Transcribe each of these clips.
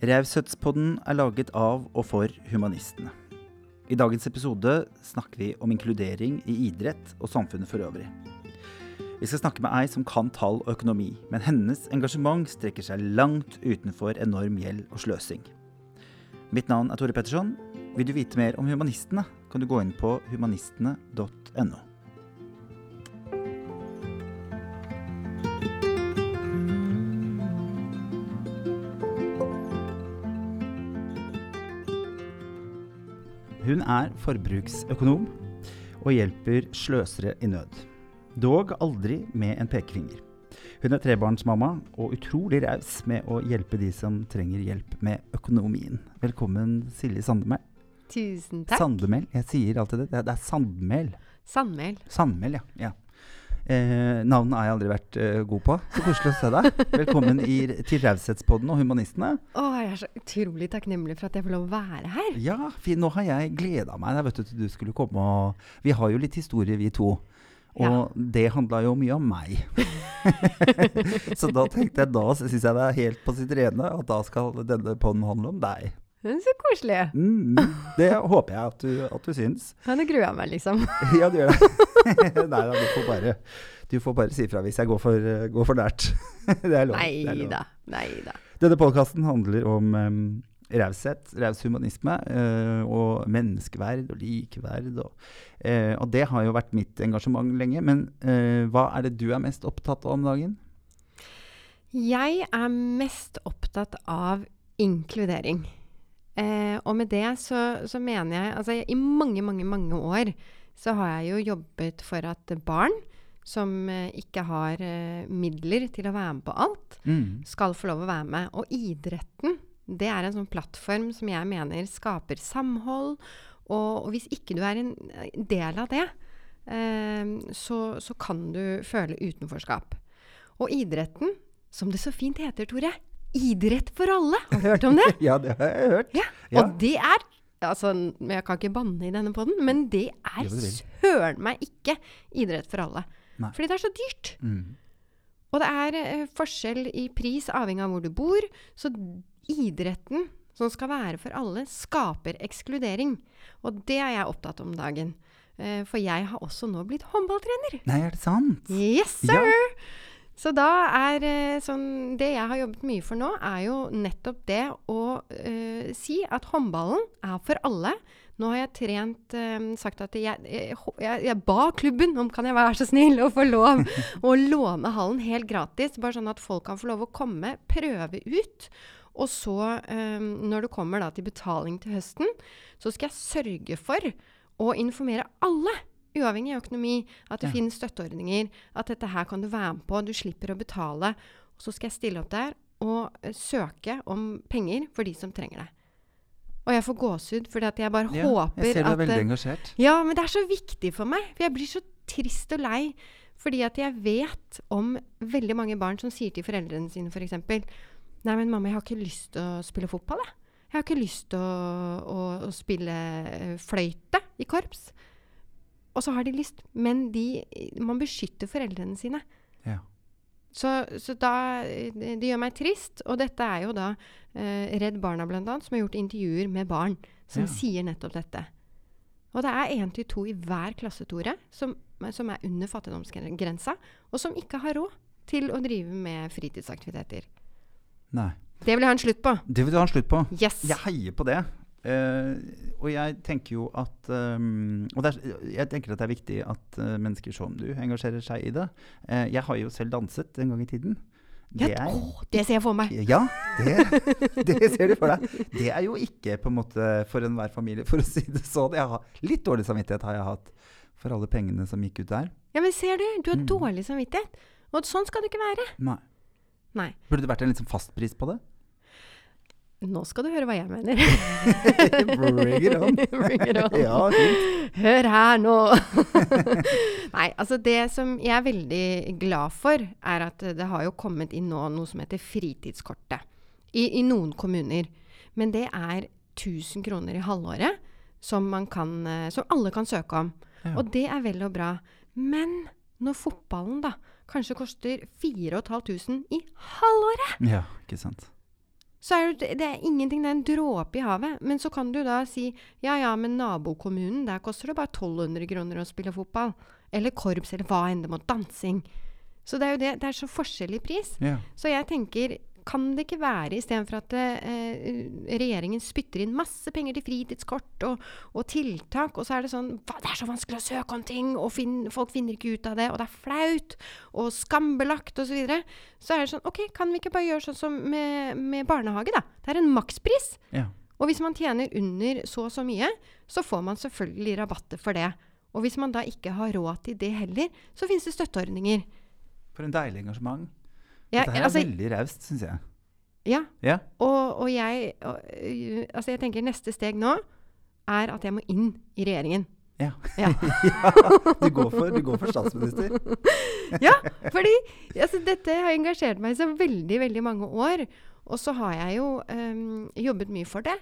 Raushetspodden er laget av og for humanistene. I dagens episode snakker vi om inkludering i idrett og samfunnet for øvrig. Vi skal snakke med ei som kan tall og økonomi, men hennes engasjement strekker seg langt utenfor enorm gjeld og sløsing. Mitt navn er Tore Petterson. Vil du vite mer om humanistene, kan du gå inn på humanistene.no. Hun er forbruksøkonom og hjelper sløsere i nød. Dog aldri med en pekefinger. Hun er trebarnsmamma og utrolig raus med å hjelpe de som trenger hjelp med økonomien. Velkommen, Silje Sandemel. Tusen takk. Sandemel. Jeg sier alltid det. Det er, Sandmel. Sandmel. Sandmel, ja. ja. Eh, navnet har jeg aldri vært eh, god på. Så koselig å se deg. Velkommen i, til Raushetspodden og Humanistene. Å, jeg er så utrolig takknemlig for at jeg får lov å være her. Ja, for nå har jeg gleda meg vet du, til du skulle komme. Og vi har jo litt historie, vi to. Og Ja. det handla jo mye om meg. så da tenkte jeg, da syns jeg det er helt på sitt rene at da skal denne podden handle om deg. Så koselig. Mm, det håper jeg at du, at du syns. Ja, nå gruer jeg meg, liksom. Ja, du gjør det. Nei da, du får bare, du får bare si fra hvis jeg går for, går for nært. det er lov. det Nei da. Nei da. Denne podkasten handler om um, raushet, raus humanisme, eh, og menneskeverd og likeverd. Og, eh, og det har jo vært mitt engasjement lenge. Men eh, hva er det du er mest opptatt av om dagen? Jeg er mest opptatt av inkludering. Eh, og med det så, så mener jeg Altså, i mange, mange, mange år så har jeg jo jobbet for at barn som eh, ikke har eh, midler til å være med på alt, Mm. skal få lov å være med. Og idretten, det er en sånn plattform som jeg mener skaper samhold. Og, og hvis ikke du er en del av det, eh, så, så kan du føle utenforskap. Og idretten, som det så fint heter, Tore, idrett for alle. Har du hørt om det? Ja, det har jeg hørt. Ja. Ja. Og det er Altså, jeg kan ikke banne i denne poden, men det er søren meg ikke idrett for alle. Nei. Fordi det er så dyrt. Mm. Og det er uh, forskjell i pris avhengig av hvor du bor. Så idretten som skal være for alle, skaper ekskludering. Og det er jeg opptatt om dagen. Eh, for jeg har også nå blitt håndballtrener. Nei, er det sant? Yes, Ja. Så da er eh, sånn Det jeg har jobbet mye for nå, er jo nettopp det å eh, si at håndballen er for alle. Nå har jeg trent eh, sagt at jeg, jeg, jeg, ba klubben om kan jeg være så snill å få lov å låne hallen helt gratis. Bare sånn at folk kan få lov å komme, prøve ut. Og så, eh, når det kommer da til betaling til høsten, så skal jeg sørge for å informere alle. Uavhengig av økonomi, at det Ja. finnes støtteordninger, at dette her kan du være med på, du slipper å betale. Og så skal jeg stille opp der og eh, søke om penger for de som trenger det. Og jeg får gåsehud, fordi at jeg bare Ja, håper jeg ser du er veldig eh, engasjert. ja, men det er så viktig for meg. For jeg blir så trist og lei. Fordi at jeg vet om veldig mange barn som sier til foreldrene sine f.eks.: Nei, men mamma, jeg har ikke lyst til å spille fotball, jeg. Jeg har ikke lyst til å, å, å spille eh, fløyte i korps. Og så har de lyst, men de, man beskytter foreldrene sine. Ja. Så, så da Det det gjør meg trist. Og dette er jo da eh, Redd Barna annet, som har gjort intervjuer med barn som Ja. sier nettopp dette. Og det er én til to i hver klasse, Tore, som, som er under fattigdomsgrensa, og som ikke har råd til å drive med fritidsaktiviteter. Nei. Det vil jeg ha en slutt på. Det vil du ha en slutt på. Yes! Jeg heier på det. Eh, og jeg tenker jo at um, Og er, jeg tenker at det er viktig at uh, mennesker som du engasjerer seg i det. Uh, jeg har jo selv danset en gang i tiden. Det er, å, det ser jeg for meg. ja, det, det ser du for deg. Det er jo ikke på en måte for enhver familie, for å si det sånn. Jeg har, litt dårlig samvittighet har jeg hatt for alle pengene som gikk ut der. Ja, men ser du, du har Mm. dårlig samvittighet. Og sånn skal det ikke være. Nei. Nei. Burde det vært en liksom fastpris på det? Nå skal du høre hva jeg mener. Bring it on. Bring it on. ja, fint. Hør her nå! Nei, altså det som jeg er veldig glad for, er at det har jo kommet inn nå noe som heter fritidskortet. I, i noen kommuner. Men det er 1000 kroner i halvåret som, man kan, eh, som alle kan søke om. Ja. Og det er vel og bra. Men når fotballen da kanskje koster 4500 i halvåret Ja, ikke sant. Så er det, det er ingenting, det er en dråpe i havet. Men så kan du da si ja ja, men nabokommunen, der koster det bare 1200 kroner å spille fotball. Eller korps, eller hva enn det måtte. Dansing. Så det er jo det. Det er så forskjellig pris. Yeah. Så jeg tenker kan det ikke være istedenfor at eh, regjeringen spytter inn masse penger til fritidskort og, og, tiltak, og så er det sånn Det er så vanskelig å søke om ting, og fin, folk finner ikke ut av det, og det er flaut og skambelagt osv. Så, videre. så er det sånn OK, kan vi ikke bare gjøre sånn som med, med barnehage, da? Det er en makspris. Ja. Og hvis man tjener under så og så mye, så får man selvfølgelig rabatter for det. Og hvis man da ikke har råd til det heller, så finnes det støtteordninger. For en deilig engasjement. Ja, Dette her er altså, veldig raust, syns jeg. ja, Ja. Og, og jeg og, øh, Altså, jeg tenker neste steg nå er at jeg må inn i regjeringen. Ja. Ja. ja. Du, går for, du går for statsminister. ja, fordi altså, dette har engasjert meg i så veldig, veldig mange år. Og så har jeg jo um, jobbet mye for det.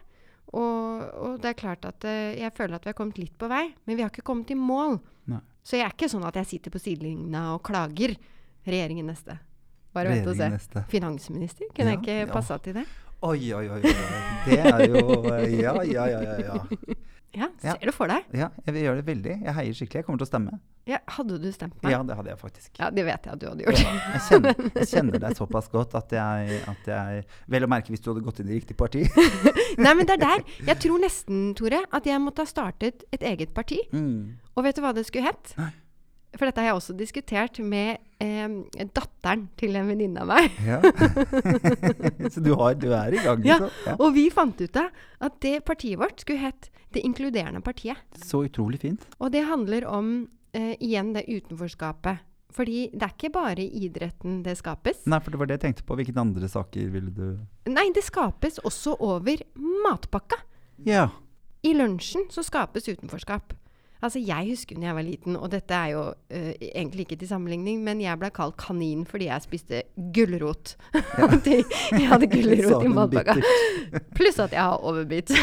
Og, og det er klart at uh, jeg føler at vi har kommet litt på vei, men vi har ikke kommet i mål. Nei. Så jeg er ikke sånn at jeg sitter på sidelinja og klager. Regjeringen neste. Bare vent og se. Neste. Finansminister, kunne jeg Ja, ikke ja. passa til det? Oi, oi, oi. Det er jo Ja, ja, ja, ja. ja. Ja, Ja. ser du for deg? Ja, jeg gjør det veldig. Jeg heier skikkelig. Jeg kommer til å stemme. Ja, hadde du stemt meg? Ja, det hadde jeg faktisk. Ja, det vet jeg at du hadde gjort. Jeg kjenner, jeg kjenner deg såpass godt at jeg, at jeg Vel å merke hvis du hadde gått inn i riktig parti. Nei, men det er der. Jeg tror nesten, Tore, at jeg måtte ha startet et eget parti. Mm. Og vet du hva det skulle hett? Nei. For dette har jeg også diskutert med eh, datteren til en venninne av meg. Ja. Så du, har, du er i gang, Ja, liksom? Ja. Og vi fant ut av at det partiet vårt skulle hett Det inkluderende partiet. Så utrolig fint. Og det handler om eh, igjen det utenforskapet. Fordi det er ikke bare i idretten det skapes. Nei, for det var det jeg tenkte på. Hvilke andre saker ville du Nei, det skapes også over matpakka. Ja. I lunsjen så skapes utenforskap. Altså, Jeg husker når jeg var liten, og dette er jo uh, egentlig ikke til sammenligning, men jeg ble kalt kanin fordi jeg spiste gulrot. Ja. jeg hadde gulrot i matpakka. Pluss at jeg har overbitt.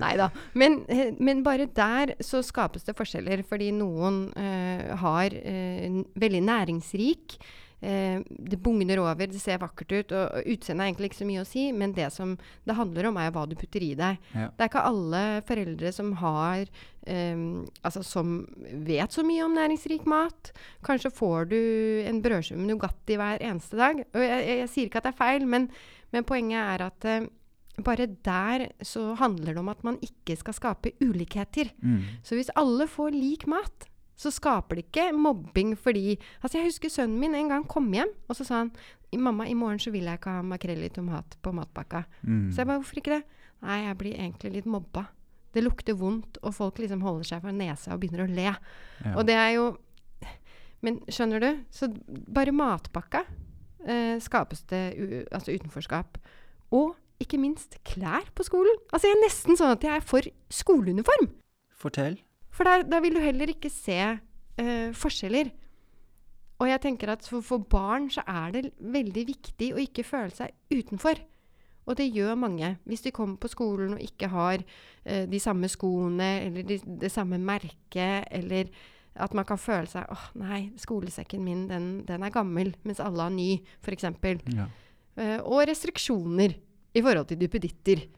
Nei da. Men, eh, men bare der så skapes det forskjeller, fordi noen uh, har uh, veldig næringsrik eh, det bugner over, det ser vakkert ut. Og, og utseendet er egentlig ikke så mye å si, men det som det handler om, er hva du putter i deg. Ja. Det er ikke alle foreldre som har eh, Altså som vet så mye om næringsrik mat. Kanskje får du en brødskive med Nugatti hver eneste dag. Og jeg, jeg, jeg sier ikke at det er feil, men, men poenget er at eh, bare der så handler det om at man ikke skal skape ulikheter. Mm. Så hvis alle får lik mat, så skaper det ikke mobbing fordi Altså, jeg husker sønnen min en gang kom hjem, og så sa han Mamma, i morgen så vil jeg ikke ha makrell i tomat på matpakka. Mm. Så jeg bare, hvorfor ikke det? Nei, jeg blir egentlig litt mobba. Det lukter vondt, og folk liksom holder seg for nesa og begynner å le. Ja. Og det er jo Men skjønner du? Så bare matpakka eh, skapes det altså utenforskap. Og ikke minst klær på skolen. Altså Jeg er nesten sånn at jeg er for skoleuniform. Fortell. For da, da vil du heller ikke se uh, forskjeller. Og jeg tenker at for, for barn så er det veldig viktig å ikke føle seg utenfor. Og det gjør mange. Hvis de kommer på skolen og ikke har uh, de samme skoene eller de, det samme merket, eller at man kan føle seg åh, nei, skolesekken min den, den er gammel, mens alle har ny, f.eks. Ja. Uh, og restriksjoner i forhold til duppeditter.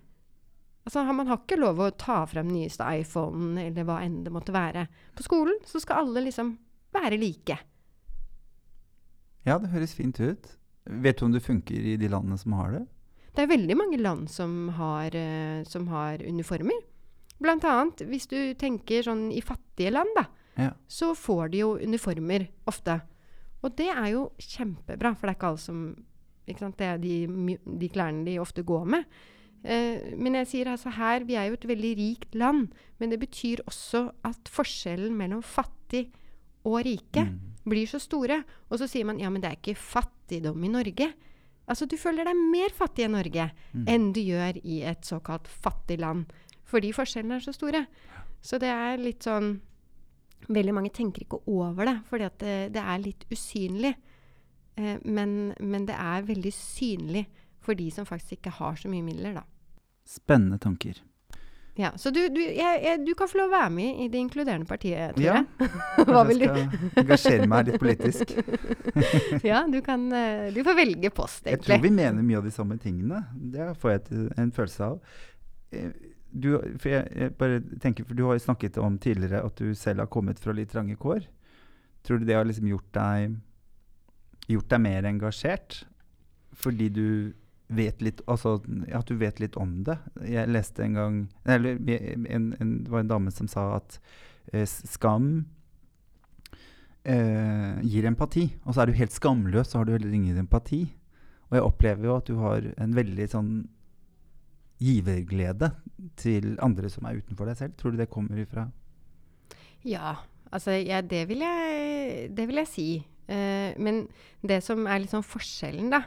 Altså, man har ikke lov å ta frem nyeste iPhonen eller hva enn det måtte være. På skolen så skal alle liksom være like. ja, det høres fint ut. Vet du om det funker i de landene som har det? Det er veldig mange land som har, eh, som har uniformer. Blant annet hvis du tenker sånn i fattige land, da, Ja. så får de jo uniformer ofte. Og det er jo kjempebra, for det er ikke alle som ikke sant? Det er de, de klærne de ofte går med. Eh, men jeg sier altså her, vi er jo et veldig rikt land, men det betyr også at forskjellen mellom fattig og rike Mm. blir så store. Og så sier man ja, men det er ikke fattigdom i Norge. Altså, du føler deg mer fattig i Norge Mm. enn du gjør i et såkalt fattig land. Fordi forskjellene er så store. Så det er litt sånn Veldig mange tenker ikke over det, fordi at det, det er litt usynlig. Eh, men, men det er veldig synlig for de som faktisk ikke har så mye midler, da. Spennende tanker. Ja, Så du, du, jeg, jeg, du kan få lov å være med i det inkluderende partiet, Tore. Ja. Hva vil du? jeg skal engasjere meg litt politisk. ja, du kan eh, Du får velge post, egentlig. Jeg tror vi mener mye av de samme tingene. Det får jeg en følelse av. Eh, Du, for jeg, jeg bare tenker, for du har jo snakket om tidligere at du selv har kommet fra litt trange kår. Tror du det har liksom gjort deg, gjort deg mer engasjert? Fordi du vet litt Altså at du vet litt om det. Jeg leste en gang Eller en, en, det var en dame som sa at eh, skam eh, gir empati. Og så er du helt skamløs, så har du heller ingen empati. Og jeg opplever jo at du har en veldig sånn giverglede til andre som er utenfor deg selv. Tror du det kommer ifra Ja, altså ja, det, vil jeg, det vil jeg si. Uh, men det som er sånn forskjellen, da,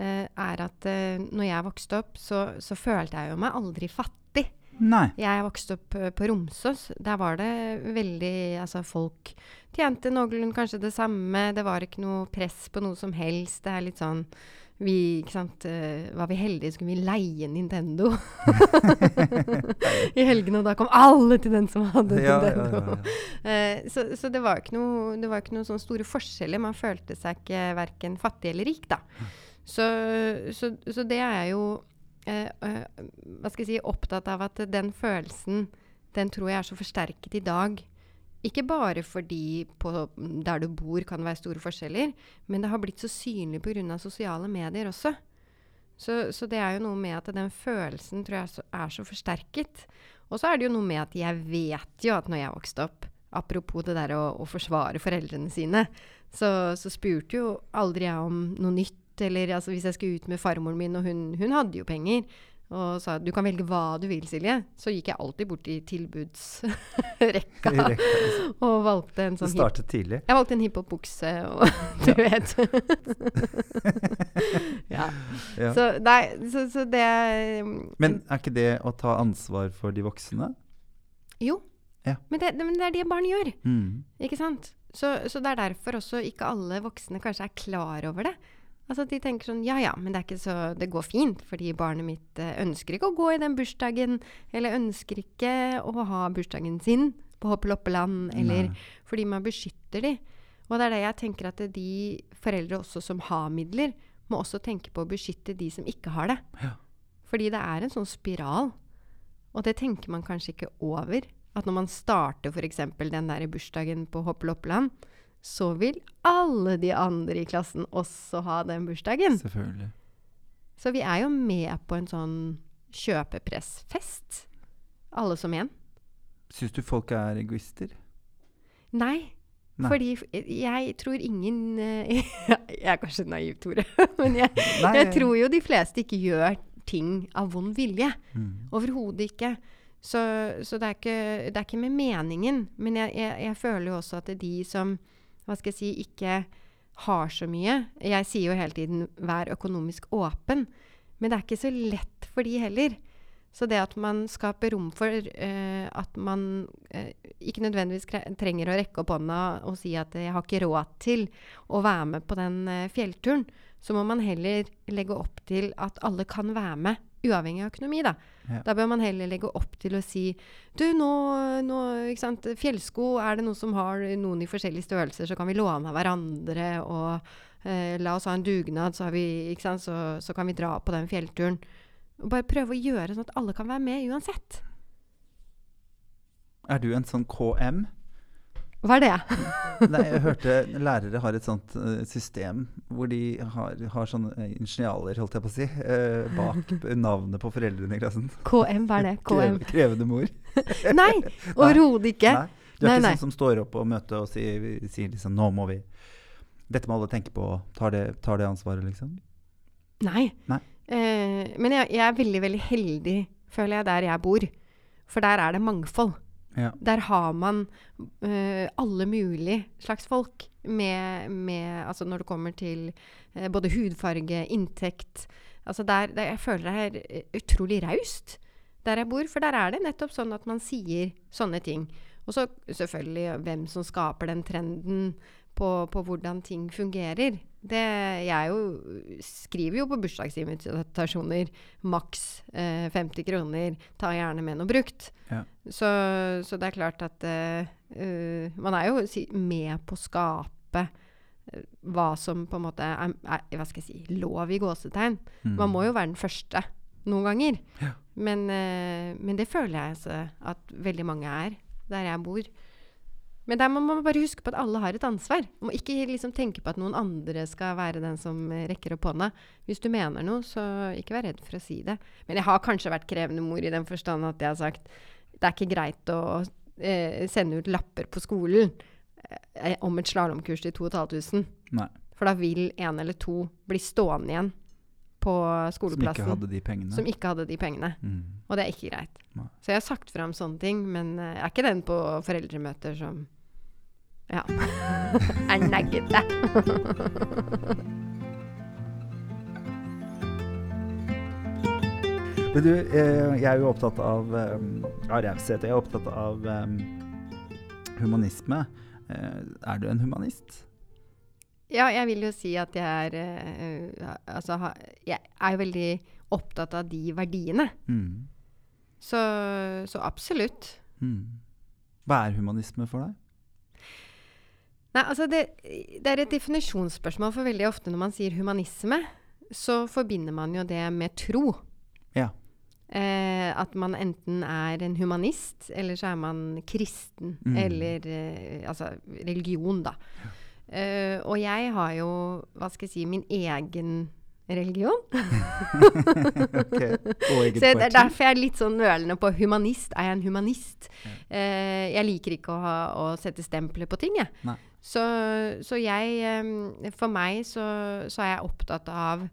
er at eh, når jeg vokste opp, så, så følte jeg jo meg aldri fattig. Nei. Jeg vokste opp eh, på Romsås. Der var det veldig Altså, folk tjente noenlunde kanskje det samme. Det var ikke noe press på noe som helst. Det er litt sånn vi, sant, eh, Var vi heldige, så kunne vi leie Nintendo i helgene, og da kom alle til den som hadde Ja, Nintendo. ja, ja. Eh, så så det var noe, det var ikke noe sånne store forskjeller. Man følte seg ikke verken fattig eller rik, da. Så, så, så det er jeg jo eh, eh, hva skal jeg si, opptatt av at den følelsen, den tror jeg er så forsterket i dag. Ikke bare fordi på der du bor kan det være store forskjeller, men det har blitt så synlig pga. sosiale medier også. Så, så det er jo noe med at den følelsen tror jeg er så, er forsterket. Og så er det jo noe med at jeg vet jo at når jeg vokste opp, apropos det der å, å forsvare foreldrene sine, så, så spurte jo aldri jeg om noe nytt. Eller altså, hvis jeg skulle ut med farmoren min, og hun, hun hadde jo penger, og sa du kan velge hva du vil, Silje, så gikk jeg alltid bort i tilbudsrekka liksom. og valgte en sånn Du startet tidlig. jeg valgte en hiphop-bukse, og du vet. ja. Ja. Så, nei, så, så det Men er ikke det å ta ansvar for de voksne? Jo. Ja. Men, det, men det er det barn gjør. Mm. Ikke sant? Så, så det er derfor også ikke alle voksne kanskje er klar over det. Altså at De tenker sånn Ja ja, men det, er ikke så, det går fint, fordi barnet mitt eh, ønsker ikke å gå i den bursdagen. Eller ønsker ikke å ha bursdagen sin på Hoppeloppeland. Eller Nei. fordi man beskytter de. Og det er det jeg tenker at de foreldre også som har midler, må også tenke på å beskytte de som ikke har det. Ja. Fordi det er en sånn spiral. Og det tenker man kanskje ikke over. At når man starter f.eks. den der bursdagen på Hoppeloppeland, så vil alle de andre i klassen også ha den bursdagen. Selvfølgelig. Så vi er jo med på en sånn kjøpepressfest. Alle som en. Syns du folk er egoister? Nei. Nei. Fordi jeg tror ingen eh, Jeg er kanskje naiv, Tore. Men jeg, jeg tror jo de fleste ikke gjør ting av vond vilje. Mm. Overhodet ikke. Så, så det, er ikke, det er ikke med meningen. Men jeg, jeg, jeg føler jo også at det er de som hva skal jeg si, ikke har så mye Jeg sier jo hele tiden 'vær økonomisk åpen', men det er ikke så lett for de heller. Så det at man skaper rom for uh, at man uh, ikke nødvendigvis trenger å rekke opp hånda og si at 'jeg har ikke råd til å være med på den uh, fjellturen', så må man heller legge opp til at alle kan være med, uavhengig av økonomi. Da Ja. Da bør man heller legge opp til å si Du, nå, nå Fjellsko, er det noen som har noen i forskjellige størrelser, så kan vi låne av hverandre. Og eh, la oss ha en dugnad, så, har vi, sant, så, så kan vi dra på den fjellturen. Og bare prøve å gjøre sånn at alle kan være med uansett. Er du en sånn KM? Hva er det? Nei, jeg hørte lærere har et sånt eh, system hvor de har, har sånne ingenialer, initialer, holdt jeg på å si, eh, bak navnet på foreldrene i klassen. KM, hva er det? KM. Kreve, krevende mor. Nei, overhodet ikke. Nei. Du er Nei, ikke nei. sånn som står opp på møter og sier, sier liksom Nå må vi Dette må alle tenke på. Tar det, tar det ansvaret, liksom? Nei. Nei. Eh, men jeg, jeg er veldig, veldig heldig, føler jeg, der jeg bor. For der er det mangfold. Ja. Der har man uh, alle mulige slags folk. Med, med Altså når det kommer til uh, både hudfarge, inntekt Altså der, der Jeg føler det er eh, utrolig raust der jeg bor. For der er det nettopp sånn at man sier sånne ting. Og så selvfølgelig hvem som skaper den trenden på, på hvordan ting fungerer. Det, jeg jo, skriver jo på bursdagsinvitasjoner maks eh, 50 kroner. Ta gjerne med noe brukt. Ja. Så, så, det er klart at eh, uh, Man er jo si, med på å skape uh, hva som på en måte er, er, hva skal jeg si, lov i gåsetegn. Mm. Man må jo være den første noen ganger. Ja. Men, uh, men, det føler jeg altså at veldig mange er der jeg bor. Men der må man bare huske på at alle har et ansvar. Man må ikke liksom tenke på at noen andre skal være den som rekker opp hånda. Hvis du mener noe, så ikke vær redd for å si det. Men jeg har kanskje vært krevende mor i den forstand at jeg har sagt det er ikke greit å eh, sende ut lapper på skolen eh, om et slalåmkurs til 2500. For da vil en eller to bli stående igjen på skoleplassen. Som ikke hadde de pengene. Som ikke hadde de pengene. Mm. Og det er ikke greit. Nei. Så jeg har sagt fram sånne ting, men uh, jeg er ikke den på foreldremøter som ja. er naggete. Men du, eh, jeg er jo opptatt av, ja, raushet. Jeg er opptatt av um, humanisme. Eh, er du en humanist? Ja, jeg vil jo si at jeg er Altså, jeg er jo veldig opptatt av de verdiene. Mm. Så, så, absolutt. Mm. Hva er humanisme for deg? Nei, altså det, det, er et definisjonsspørsmål, for veldig ofte når man sier humanisme, så forbinder man jo det med tro. Ja. Eh, at man enten er en humanist, eller så er man kristen. Mm. Eller eh, altså religion, da. Ja. Eh, og jeg har jo, hva skal jeg si, min egen religion. okay. Så det er derfor jeg er litt sånn nølende på humanist. Er jeg en humanist? Ja. Eh, jeg liker ikke å, ha, å sette stempler på ting, jeg. Nei. Så, så jeg eh, For meg så, så, er jeg opptatt av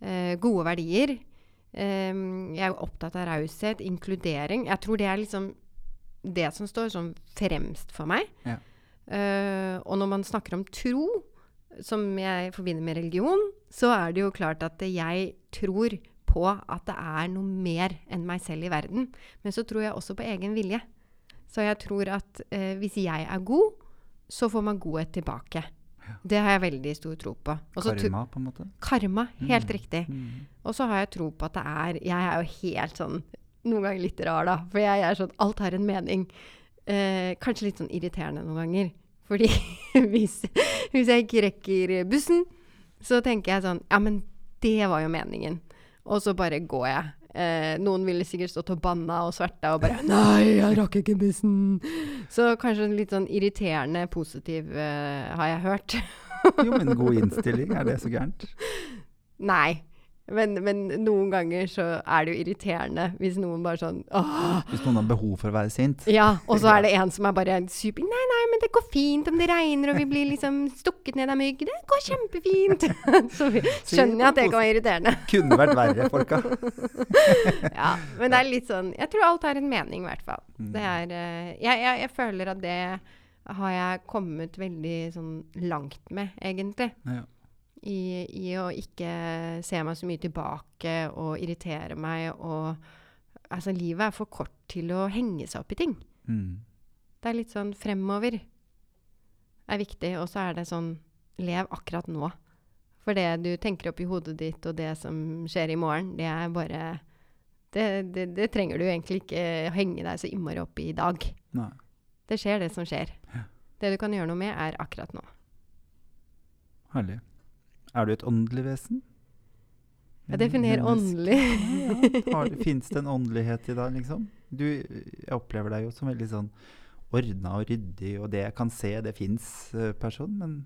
eh, gode verdier. jeg er opptatt av raushet, inkludering. Jeg tror det er liksom det som står sånn fremst for meg. Ja. Eh, og når man snakker om tro, som jeg forbinder med religion, så er det jo klart at jeg tror på at det er noe mer enn meg selv i verden. Men så tror jeg også på egen vilje. Så jeg tror at uh, hvis jeg er god, så får man godhet tilbake. Ja. Det har jeg veldig stor tro på. Også karma, på en måte? Karma, helt mm. riktig. Mm. Og så har jeg tro på at det er Jeg er jo helt sånn Noen ganger litt rar, da. For jeg er sånn Alt har en mening. Eh, kanskje litt sånn irriterende noen ganger. Fordi hvis, hvis, jeg ikke rekker bussen, så tenker jeg sånn Ja, men det var jo meningen. Og så bare går jeg. Eh, noen ville sikkert stått og banna og sverta og bare 'Nei, jeg rakk ikke bussen!' Så kanskje en litt sånn irriterende positiv eh, har jeg hørt. jo, men god innstilling. Er det så gærent? Nei. Men, men, noen ganger så er det jo irriterende hvis noen bare sånn åh. Hvis noen har behov for å være sint? Ja, og så er det en som er bare super Nei, nei, men det går fint om det regner og vi blir liksom stukket ned av mygg. Det går kjempefint. så skjønner jeg at det kan være irriterende. Kunne vært verre, folka. ja, men det er litt sånn Jeg tror alt har en mening, i hvert fall. Mm. Det er uh, jeg, jeg, jeg, føler at det har jeg kommet veldig sånn langt med, egentlig. Ja. I, I, å ikke se meg så mye tilbake og irritere meg og Altså, livet er for kort til å henge seg opp i ting. Mm. Det er litt sånn fremover er viktig, og så er det sånn Lev akkurat nå. For det du tenker opp i hodet ditt, og det som skjer i morgen, det er bare Det, det, det trenger du egentlig ikke henge deg så innmari opp i i dag. Nei. Det skjer, det som skjer. Ja. Det du kan gjøre noe med, er akkurat nå. Herlig. Er du et åndelig vesen? Jeg definerer åndelig. ja, Fins det en åndelighet i deg, liksom? Du, jeg opplever deg jo som veldig sånn ordna og ryddig, og det jeg kan se, det fins uh, person, men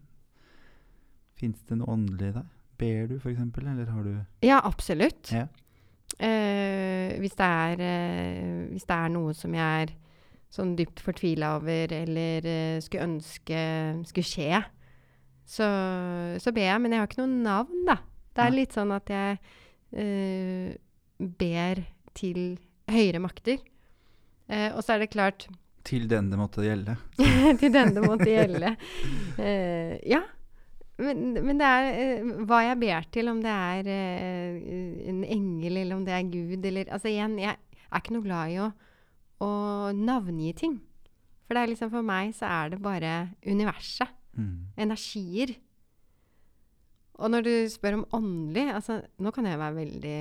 fins det noe åndelig i deg? Ber du, f.eks., eller har du Ja, absolutt. Ja. Uh, hvis, det er, uh, hvis det er noe som jeg er sånn dypt fortvila over, eller skulle ønske skulle skje, så, så, ber jeg, men jeg har ikke noe navn, da. Det er litt sånn at jeg uh, ber til høyere makter. Uh, og så er det klart Til den det måtte gjelde. til den det måtte gjelde. Uh, ja. Men, men, det er hva jeg ber til, om det er en engel, eller om det er Gud, eller Altså igjen, jeg er ikke noe glad i å, å navngi ting. For det er liksom for meg så er det bare universet. Mm. Energier. Og når du spør om åndelig altså, Nå kan jeg være veldig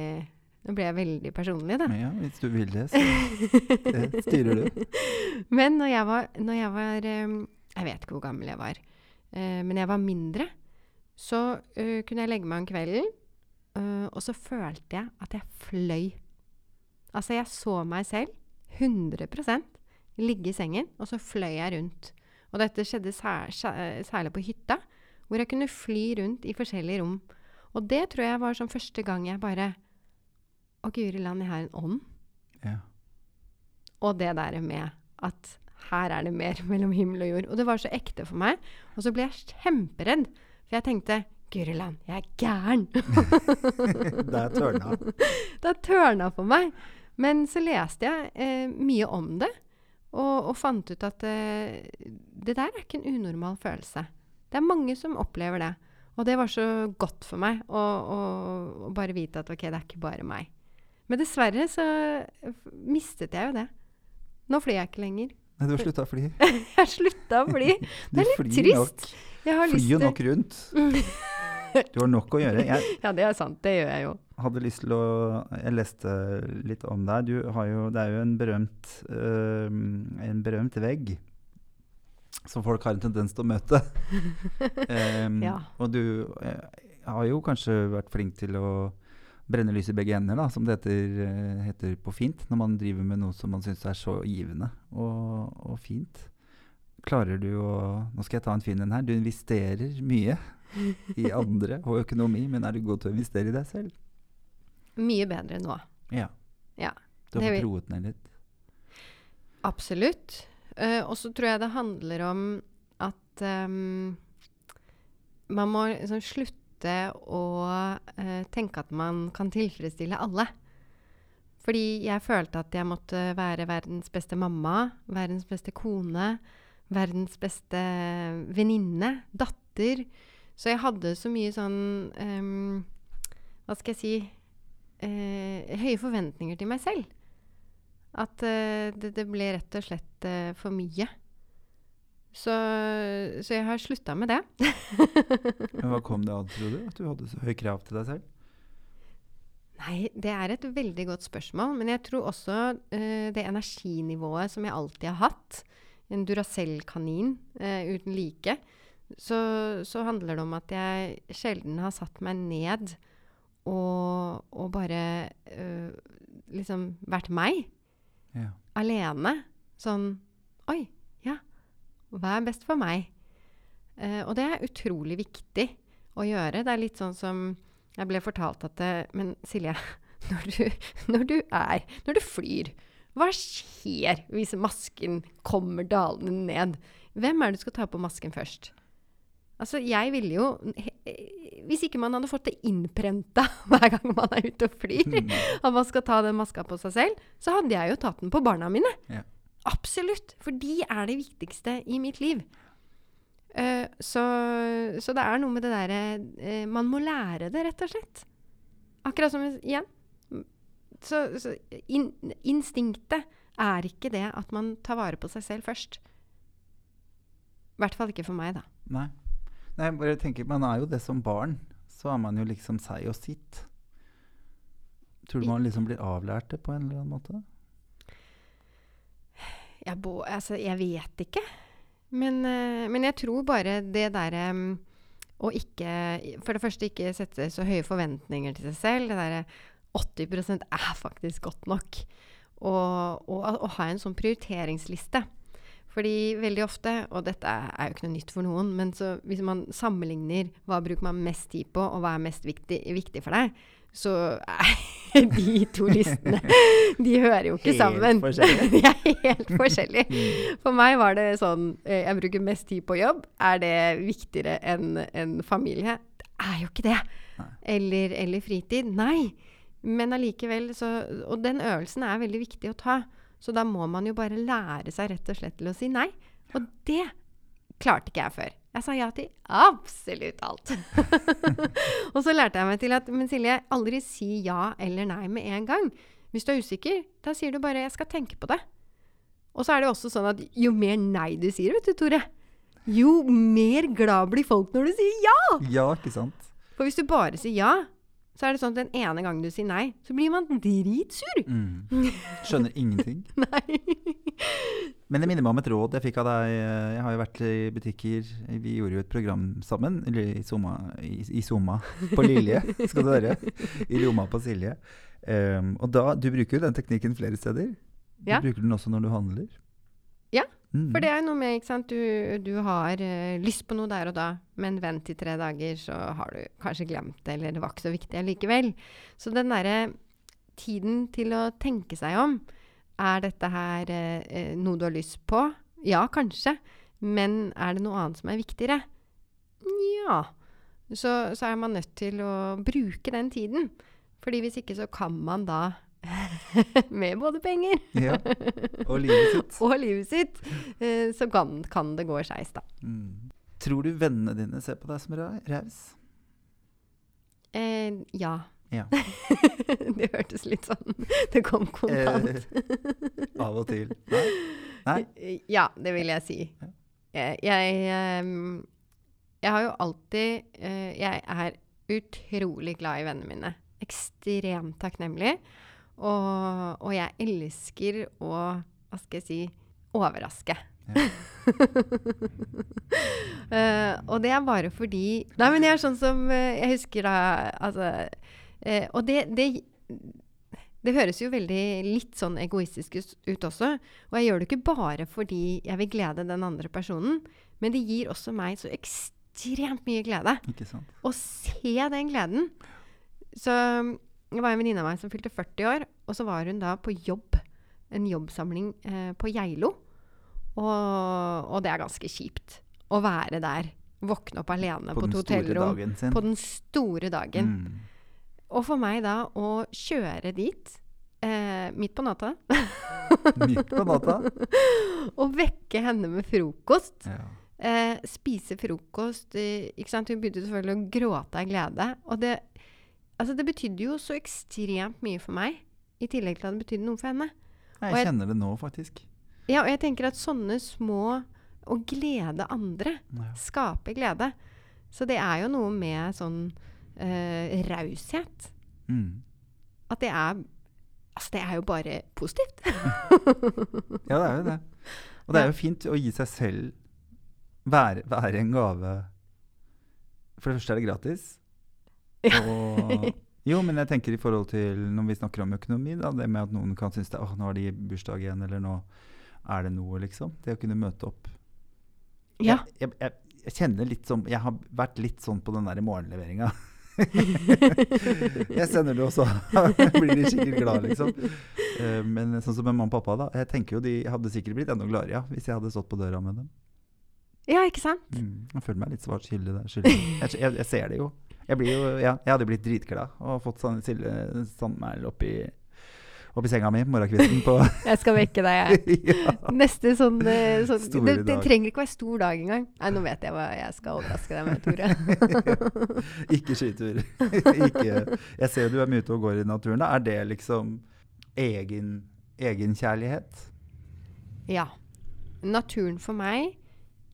Nå ble jeg veldig personlig, da. Men ja, hvis du vil det, så det styrer du. Men når jeg var, når jeg, var eh, jeg vet ikke hvor gammel jeg var, eh, men jeg var mindre, så uh, kunne jeg legge meg om kvelden, uh, og så følte jeg at jeg fløy. Altså, jeg så meg selv 100% ligge i sengen, og så fløy jeg rundt. Og dette skjedde sær, sær, særlig på hytta, hvor jeg kunne fly rundt i forskjellige rom. Og det tror jeg var som første gang jeg bare Å, guri land, jeg har en ånd. Ja. Og det der med at her er det mer mellom himmel og jord. Og det var så ekte for meg. Og så ble jeg kjemperedd. For jeg tenkte Guri land, jeg er gæren. Det er tørna. det er tørna for meg. Men så leste jeg eh, mye om det, og, og fant ut at uh, det der er ikke en unormal følelse. Det er mange som opplever det. Og det var så godt for meg å, å, å bare vite at ok, det er ikke bare meg. Men dessverre så mistet jeg jo det. Nå flyr jeg ikke lenger. Nei, du har slutta å fly. Jeg har slutta å fly. Det er litt trist. nok. Jeg har Flyr til nok rundt. Du har nok å gjøre. Jeg Ja, det er sant. Det gjør jeg jo. hadde lyst til å Jeg leste litt om deg. Du har jo Det er jo en berømt øh, En berømt vegg som folk har en tendens til å møte. um, Ja. Og du eh, har jo kanskje vært flink til å brenne lys i begge ender, da, som det heter, eh, heter på fint, når man driver med noe som man syns er så givende og, og fint. Klarer du å Nå skal jeg ta en fin en her. Du investerer mye i andre og økonomi, men er du god til å investere i deg selv? Mye bedre nå. Ja. Ja, Du har fått roet ned litt? Absolutt. Uh, og så tror jeg det handler om at um, man må liksom slutte å uh, tenke at man kan tilfredsstille alle. Fordi jeg følte at jeg måtte være verdens beste mamma, verdens beste kone, verdens beste venninne, datter. Så jeg hadde så mye sånn um, Hva skal jeg si uh, Høye forventninger til meg selv. At uh, det, det ble rett og slett uh, for mye. Så, så jeg har slutta med det. Men hva kom det av, tror du? At du hadde så høye krav til deg selv? Nei, det er et veldig godt spørsmål. Men jeg tror også uh, det energinivået som jeg alltid har hatt, en Duracell-kanin uh, uten like, så, så handler det om at jeg sjelden har satt meg ned og, og bare øh, liksom vært meg. Ja. alene. Sånn Oi, ja. Hva er best for meg? Uh, og det er utrolig viktig å gjøre. Det er litt sånn som jeg ble fortalt at det, Men Silje, når du, når du er Når du flyr, hva skjer hvis masken kommer dalende ned? Hvem er det du skal ta på masken først? Altså, jeg ville jo Hvis ikke man hadde fått det innprenta hver gang man er ute og flyr, at man skal ta den maska på seg selv, så hadde jeg jo tatt den på barna mine. Ja. Absolutt. For de er det viktigste i mitt liv. Uh, så, så det er noe med det derre uh, Man må lære det, rett og slett. Akkurat som igjen. Så, så in, instinktet er ikke det at man tar vare på seg selv først. I hvert fall ikke for meg, da. Nei. Nei, bare tenker, Man er jo det som barn. Så er man jo liksom seg og sitt. Tror du man liksom blir avlært det på en eller annen måte? Jeg, bo, altså, jeg vet ikke. Men, eh, men jeg tror bare det derre um, å ikke For det første ikke sette så høye forventninger til seg selv. Det derre 80 er faktisk godt nok. Og, og å ha en sånn prioriteringsliste. Fordi veldig ofte, og dette er jo ikke noe nytt for noen, men så hvis man sammenligner hva bruker man mest tid på, og hva er mest viktig, viktig for deg, så er de to listene De hører jo ikke Helt sammen. de er helt forskjellige. For meg var det sånn eh, Jeg bruker mest tid på jobb. Er det viktigere enn en familie? Det er jo ikke det. Eller, eller fritid. Nei. Men allikevel så Og den øvelsen er veldig viktig å ta. Så da må man jo bare lære seg rett og slett til å si nei. Og det klarte ikke jeg før. Jeg sa ja til absolutt alt. og så lærte jeg meg til at Men Silje, aldri si ja eller nei med en gang. Hvis du er usikker, da sier du bare 'jeg skal tenke på det'. Og så er det jo også sånn at jo mer nei du sier, vet du, Tore, jo mer glad blir folk når du sier ja! Ja, ikke sant? For hvis du bare sier ja, så er det sånn at den ene gangen du sier nei, så blir man dritsur. Mm. Skjønner ingenting. Nei. Men det minner meg om et råd jeg fikk av deg. Jeg har jo vært i butikker. Vi gjorde jo et program sammen. Eller i Soma, i, i Soma på Lilje, skal du høre. I Roma på Silje. Um, og da, du bruker jo den teknikken flere steder. Du Ja. bruker den også når du handler. Mm. For det er noe med, ikke sant, du, du har uh, lyst på noe der og da, men vent i tre dager, så har du kanskje glemt det, eller det var ikke så viktig allikevel. Så den derre tiden til å tenke seg om, er dette her eh, noe du har lyst på? Ja, kanskje. Men er det noe annet som er viktigere? Nja. Så, så er man nødt til å bruke den tiden. Fordi hvis ikke så kan man da med både penger Ja. Og livet sitt. og livet sitt, eh, så kan, kan det gå skeis, da. Mm. Tror du vennene dine ser på deg som ra- raus? Eh, ja. Ja. det hørtes litt sånn Det kom kontant. Eh, av og til. Nei? Nei? Eh, Ja, det vil jeg si. Ja. Jeg, jeg, ehm, jeg har jo alltid eh, Jeg er utrolig glad i vennene mine. Ekstremt takknemlig. Og, og jeg elsker å Hva skal jeg si overraske. Ja. uh, og det er bare fordi Nei, men jeg er sånn som eh, Jeg husker da Altså uh, Og det, det det høres jo veldig litt sånn egoistisk ut også. Og jeg gjør det ikke bare fordi jeg vil glede den andre personen, men det gir også meg så ekstremt mye glede Ikke sant? å se den gleden. Så det var en venninne av meg som fylte 40 år, og så var hun da på jobb. En jobbsamling eh, på Geilo. Og, og det er ganske kjipt å være der. Våkne opp alene på, På et hotellrom på den store dagen. Mm. Og for meg da å kjøre dit eh, midt på natta Midt på natta. og vekke henne med frokost Ja. eh, Spise frokost eh, ikke sant? Hun begynte selvfølgelig å gråte av glede. Og det, altså det betydde jo så ekstremt mye for meg, i tillegg til at det betydde noe for henne. Jeg jeg- kjenner det nå, faktisk. Ja, og jeg tenker at sånne små Å glede andre Ja. Skape glede. Så det er jo noe med sånn uh, raushet. Mm. At det er Altså, det er jo bare positivt. ja, det er jo det. Og det er jo fint å gi seg selv være, være en gave. For det første er det gratis. Ja. Og, jo, men jeg tenker i forhold til når vi snakker om økonomi, da, det med at noen kan synes det, nå har de bursdag igjen, eller nå er det noe, liksom. Det å kunne møte opp. Ja. Jeg, jeg, jeg, jeg kjenner litt som Jeg har vært litt sånn på den der morgenleveringa. jeg sender det også. Blir de sikkert glad, liksom. Eh, men sånn som med mamma og pappa, da. Jeg tenker jo de hadde sikkert blitt enda gladere ja, hvis jeg hadde stått på døra med dem. ja, ikke sant? Mm, jeg føler meg litt svart skyldig der. skyldig. Jeg, jeg, jeg ser det jo. Jeg, blir jo ja, jeg hadde blitt dritglad og fått Sandmæl oppi, oppi senga mi morgenkvisten på Jeg skal vekke deg. jeg. ja. Neste sånn, eh, sånn det, det trenger ikke være stor dag engang. Nei, nå vet jeg hva jeg skal overraske deg med, Tore. Ikke skitur. ikke. Jeg ser du er mye ute og går i naturen. Da. Er det liksom egen, egenkjærlighet? Ja. Naturen for meg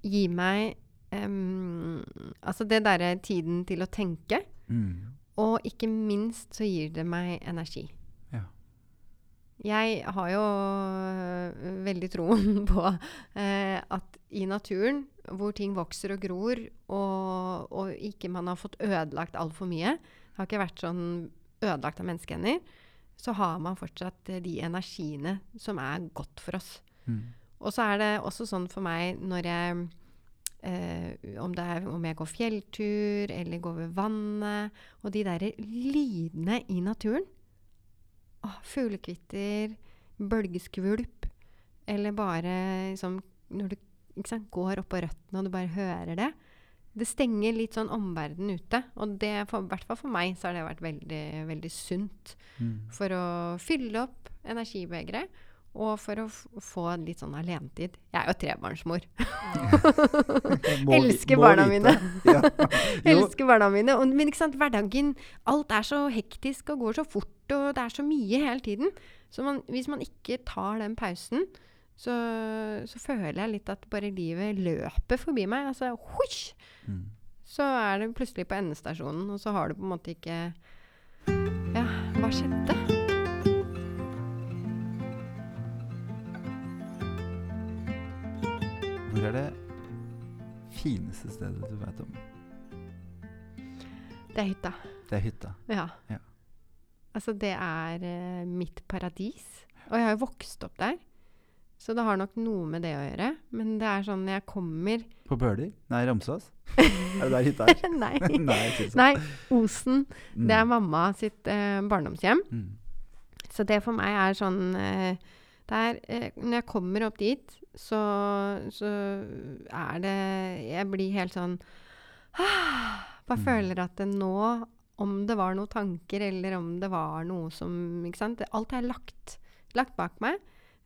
gir meg em, Altså det derre tiden til å tenke. Mm. Og ikke minst så gir det meg energi. Ja. Jeg har jo veldig troen på eh, at i naturen, hvor ting vokser og gror, og, og ikke man har fått ødelagt altfor mye, har ikke vært sånn ødelagt av menneskehender, så har man fortsatt de energiene som er godt for oss. Mm. Og så er det også sånn for meg når jeg eh, om, det er, om jeg går fjelltur eller går ved vannet, og de der lydene i naturen Åh, Fuglekvitter, bølgeskvulp, eller bare liksom Når du sant, går oppå røttene og du bare hører det. Det stenger litt sånn omverdenen ute. Og det, i hvert fall for meg så har det vært veldig, veldig sunt Mm. for å fylle opp energibegeret. Og for å få litt sånn alenetid. Jeg er jo trebarnsmor. Må Elsker må barna vite. mine. Elsker barna mine. Og, men ikke sant, hverdagen Alt er så hektisk og går så fort, og det er så mye hele tiden. Så man, hvis man ikke tar den pausen, så, så føler jeg litt at bare livet løper forbi meg. Altså husj! Mm. Så er det plutselig på endestasjonen, og så har du på en måte ikke Ja, hva skjedde? Hvor er det fineste stedet du vet om? Det er hytta. Det er hytta. Ja. Ja. Altså, det er uh, mitt paradis. Og jeg har jo vokst opp der. Så det har nok noe med det å gjøre. Men det er sånn jeg kommer På Bøler? Nei, Ramsås? er det der hytta er? Nei. Nei. Nei, Osen. Mm. Det er mamma sitt uh, barndomshjem. Mm. Så det for meg er sånn eh, det er, eh, Når jeg kommer opp dit, så, så er det Jeg blir helt sånn ah, Bare Mm. føler at det nå Om det var noen tanker, eller om det var noe som ikke sant? Alt er lagt, lagt bak meg.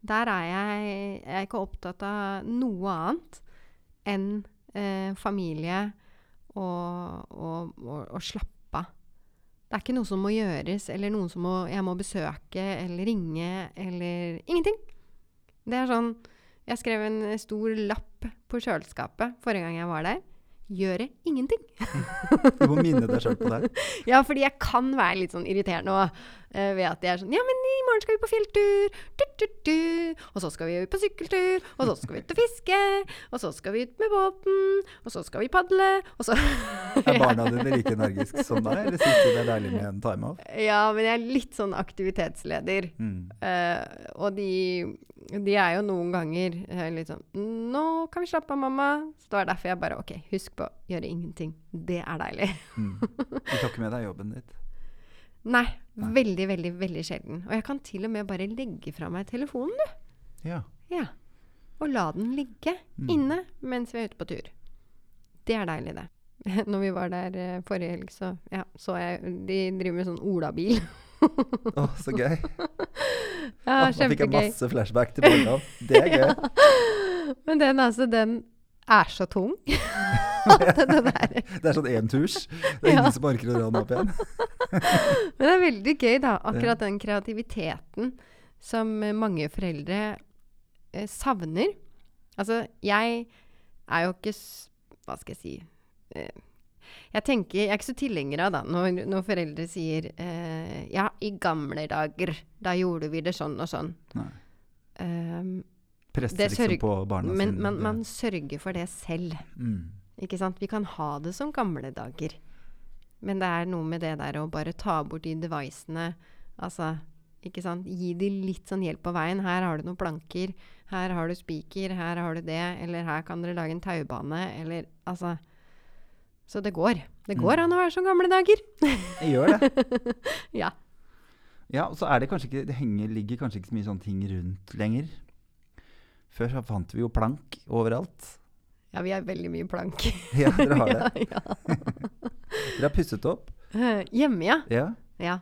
Der er jeg, jeg er ikke opptatt av noe annet enn eh, familie og, og, og, og slappe. Det er ikke noe som må gjøres, eller noen som må, jeg må besøke eller ringe, eller ingenting. Det er sånn Jeg skrev en stor lapp på kjøleskapet forrige gang jeg var der. Gjøre ingenting. Du må minne deg sjøl på det. Ja, fordi jeg kan være litt sånn irriterende òg. Ved at de er sånn Ja, men i morgen skal vi på fjelltur. Du, du, du. Og så skal vi ut på sykkeltur. Og så skal vi ut og fiske. Og så skal vi ut med båten. Og så skal vi padle. Og så Er barna dine like energiske som deg, eller syns de det er deilig med en time off? Ja, men jeg er litt sånn aktivitetsleder. Mm. Uh, og de, de er jo noen ganger eh, litt sånn 'Nå kan vi slappe av, mamma.' Så det var derfor jeg bare OK, husk på gjøre ingenting. Det er deilig. Mm. Du tar ikke med deg jobben ditt? Nei, Nei. veldig, veldig veldig sjelden. Og jeg kan til og med bare legge fra meg telefonen, du. Ja. Ja. Og la den ligge Mm. inne mens vi er ute på tur. Det er deilig, det. Når vi var der eh, forrige helg, så ja, så jeg De driver med sånn olabil. Å, så gøy. Ja, kjempegøy. Nå fikk jeg masse flashback til barna. Det er gøy. Men den altså, den er så tung. Det der Det er sånn enturs. Det er Ja. ingen som orker å dra den opp igjen. Men det er veldig gøy, da. Akkurat den kreativiteten som mange foreldre eh, savner. Altså, jeg er jo ikke Hva skal jeg si eh, Jeg tenker, jeg er ikke så tilhenger av da, når, når foreldre sier eh, Ja, i gamle dager, da gjorde vi det sånn og sånn. Nei. Um, Presser Det liksom på barna men sine. man, man sørger for det selv. mm. Ikke sant? Vi kan ha det som gamle dager. Men det er noe med det der å bare ta bort de devicene. Altså, ikke sant? Gi de litt sånn hjelp på veien. Her har du noen planker. Her har du spiker. Her har du det. Eller her kan dere lage en taubane. Eller altså Så det går. Det går Mm. an å være som gamle dager. Det gjør det. Ja. Ja, og så er det kanskje ikke Det henger, ligger kanskje ikke så mye sånne ting rundt lenger. Før så fant vi jo plank overalt. Ja, vi har veldig mye plank. Ja, dere har det. ja, ja. Dere har pusset opp. Uh, Hjemme, ja. Ja. ja.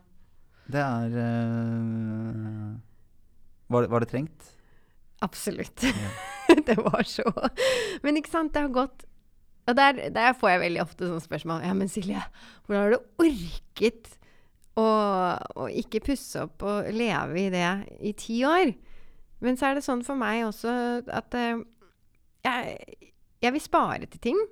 Det er uh, var, var det trengt? Absolutt. Det var så Men ikke sant, det har gått Og der, der får jeg veldig ofte sånne spørsmål. Ja, men Silje, hvordan har du orket å, å ikke pusse opp og leve i det i ti år? Men så er det sånn for meg også at uh, jeg, jeg vil spare til ting.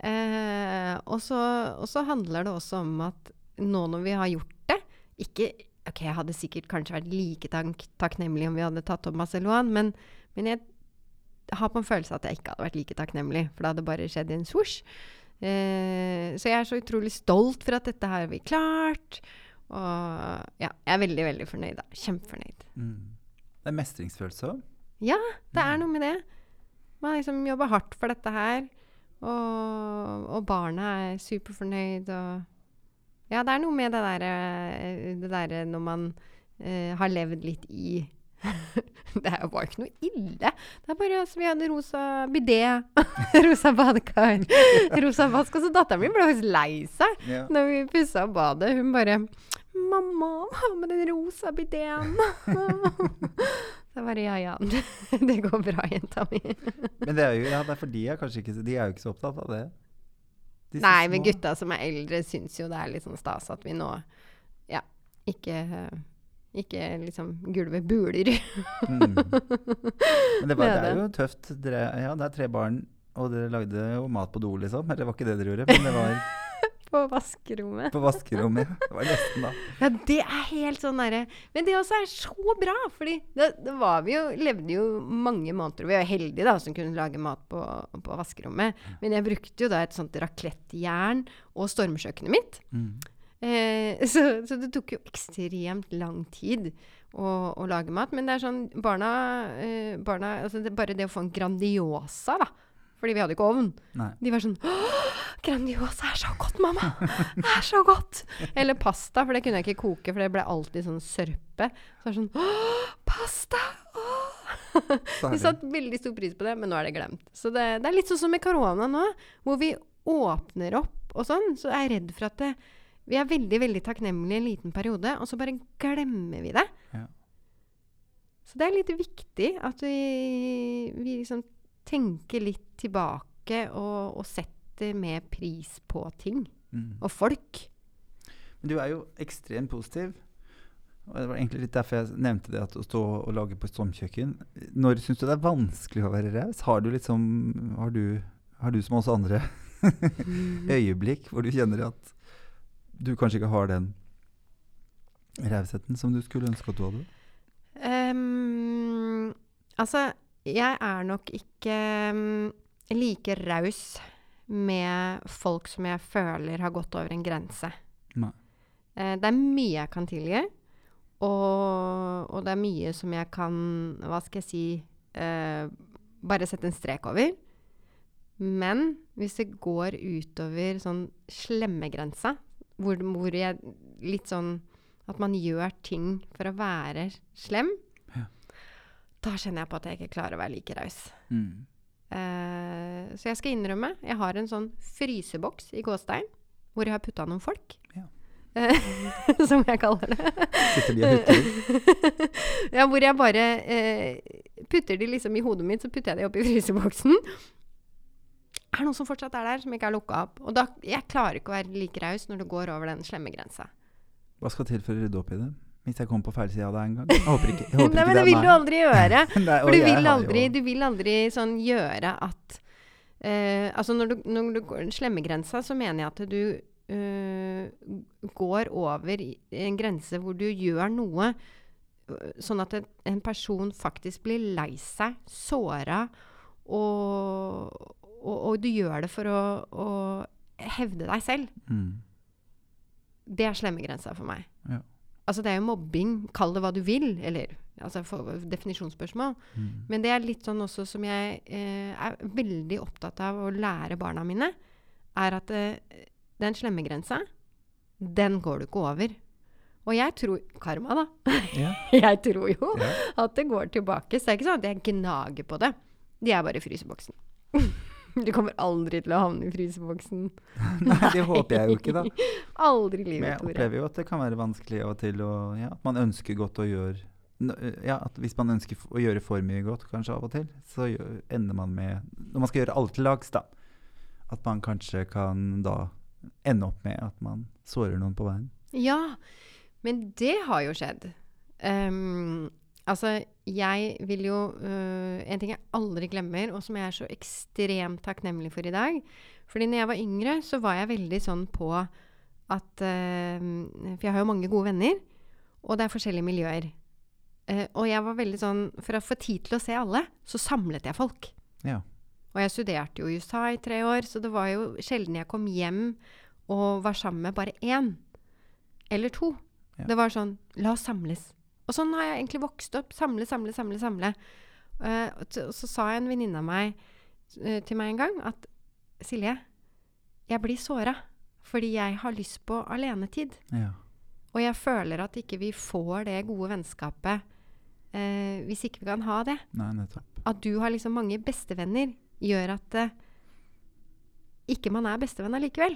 Uh, og, så, og så handler det også om at nå når vi har gjort det ikke, Ok, jeg hadde sikkert kanskje vært like tank, takknemlig om vi hadde tatt masse lån, men, men jeg har på en følelse at jeg ikke hadde vært like takknemlig, for det hadde bare skjedd i en swoosh. Uh, så jeg er så utrolig stolt for at dette har vi klart. Og ja, jeg er veldig, veldig fornøyd. da. Kjempefornøyd. Mm. Det er mestringsfølelse òg. Ja, det er noe med det. Man har liksom jobba hardt for dette her. Og, og barna er superfornøyd. Og ja, det er noe med det derre det der når man uh, har levd litt i Det er jo bare ikke noe ille. Det er bare altså, Vi hadde rosa bidé, rosa badekar, rosa vask. Og så datteren min ble faktisk lei seg Ja. når vi pussa badet. Hun bare 'Mamma, hva med den rosa bideen?' Så bare ja, ja. Det går bra, jenta mi. Men det er jo ja, det er for de er kanskje ikke, de er jo ikke så opptatt av det. Disse Nei, men gutta som er eldre, syns jo det er litt sånn stas at vi nå ja, ikke, Ikke liksom gulvet buler. Mm. Men det, var, det er Nede. jo tøft. Dere, ja, det er tre barn, og dere lagde jo mat på do, liksom. Eller det var ikke det dere gjorde, men det var på vaskerommet. på vaskerommet. Det var nesten, da. Ja, det er helt sånn derre Men det også er så bra, fordi da, da var vi jo Levde jo mange måneder Vi var heldige, da, som kunne lage mat på, på vaskerommet. Men jeg brukte jo da et sånt raklettjern og stormkjøkkenet mitt. Mm. Eh, så, så det tok jo ekstremt lang tid å, å lage mat. Men det er sånn Barna, eh, barna altså det, Bare det å få en Grandiosa, da. Fordi vi hadde ikke ovn. Nei. De var sånn «Åh, Grandiosa er så godt, mamma! Det er så godt! Eller pasta, for det kunne jeg ikke koke, for det ble alltid sånn sørpe. Så det er sånn Åh, pasta! Åh! De satte veldig stor pris på det, men nå er det glemt. Så det, det er litt sånn som med korona nå, hvor vi åpner opp og sånn, så er jeg redd for at det, vi er veldig, veldig takknemlige en liten periode, og så bare glemmer vi det. Ja. Så det er litt viktig at vi, vi liksom tenker litt tilbake og, og setter mer pris på ting. Mm. Og folk. Men du er jo ekstremt positiv. Og det var egentlig litt derfor jeg nevnte det at å stå og lage på et stormkjøkken. Når syns du det er vanskelig å være raus? Har du liksom Har du, har du som oss andre øyeblikk hvor du kjenner at du kanskje ikke har den rausheten som du skulle ønske at du hadde? Um, altså, jeg er nok ikke ehm, like raus med folk som jeg føler har gått over en grense. Nei. Eh, det er mye jeg kan tilgi, og, og det er mye som jeg kan, hva skal jeg si, uh, bare sette en strek over. Men hvis det går utover sånn slemmegrensa, hvor, hvor jeg litt sånn at man gjør ting for å være slem. Da kjenner jeg på at jeg ikke klarer å være like raus. Mm. Uh, så jeg skal innrømme, jeg har en sånn fryseboks i gåstein, hvor jeg har putta noen folk. Ja. Uh, som jeg kaller det. Sitter de og hutrer? ja, hvor jeg bare uh, putter de liksom i hodet mitt, så putter jeg de oppi fryseboksen. Er det noen som fortsatt er der, som ikke er lukka opp? Og da, jeg klarer ikke å være like raus når det går over den slemme grensa. Hva skal til for å rydde opp i det? Hvis jeg kommer på feil side av deg en gang? Jeg håper ikke, jeg håper Nei, men det er vil du aldri gjøre. Nei, For du vil aldri, du vil aldri sånn gjøre at uh, Altså når du, når du går slemmegrensa, så mener jeg at du uh, går over en grense hvor du gjør noe øh, sånn at en, en person faktisk blir lei seg, såra, og, og, og du gjør det for å, å hevde deg selv. Mm. Det er slemmegrensa for meg. Ja. Altså det er jo mobbing, kall det hva du vil, eller altså definisjonsspørsmål. Mm. Men det er litt sånn også som jeg eh, er veldig opptatt av å lære barna mine, er at eh, den slemmegrensa, den går du ikke over. Og jeg tror Karma, da. Ja. jeg tror jo Ja. at det går tilbake. Så det er ikke sånn at jeg gnager på det. De er bare i fryseboksen. du kommer aldri til å havne i fryseboksen. Nei, det håper jeg jo ikke, da. Aldri i Men jeg opplever jo at det kan være vanskelig av og til å Ja, at man ønsker godt å gjøre Ja, at hvis man ønsker å gjøre for mye godt, kanskje av og til, så ender man med Når man skal gjøre alt til lags, da, at man kanskje kan da ende opp med at man sårer noen på veien. Ja, men det har jo skjedd. Ehm, altså, jeg vil jo uh, En ting jeg aldri glemmer, og som jeg er så ekstremt takknemlig for i dag Fordi når jeg var yngre, så var jeg veldig sånn på at uh, For jeg har jo mange gode venner, og det er forskjellige miljøer. Uh, og jeg var veldig sånn For å få tid til å se alle, så samlet jeg folk. Ja. Og jeg studerte jo i USA i tre år, så det var jo sjelden jeg kom hjem og var sammen med bare én eller to. Ja. Det var sånn La oss samles. Og sånn har jeg egentlig vokst opp. Samle, samle, samle. samle. Uh, og så, sa en venninne av meg uh, til meg en gang at Silje, jeg blir såra fordi jeg har lyst på alenetid. ja. Og jeg føler at ikke vi får det gode vennskapet uh, hvis ikke vi kan ha det Nei, at du har liksom mange bestevenner, gjør at uh, ikke man er bestevenn allikevel.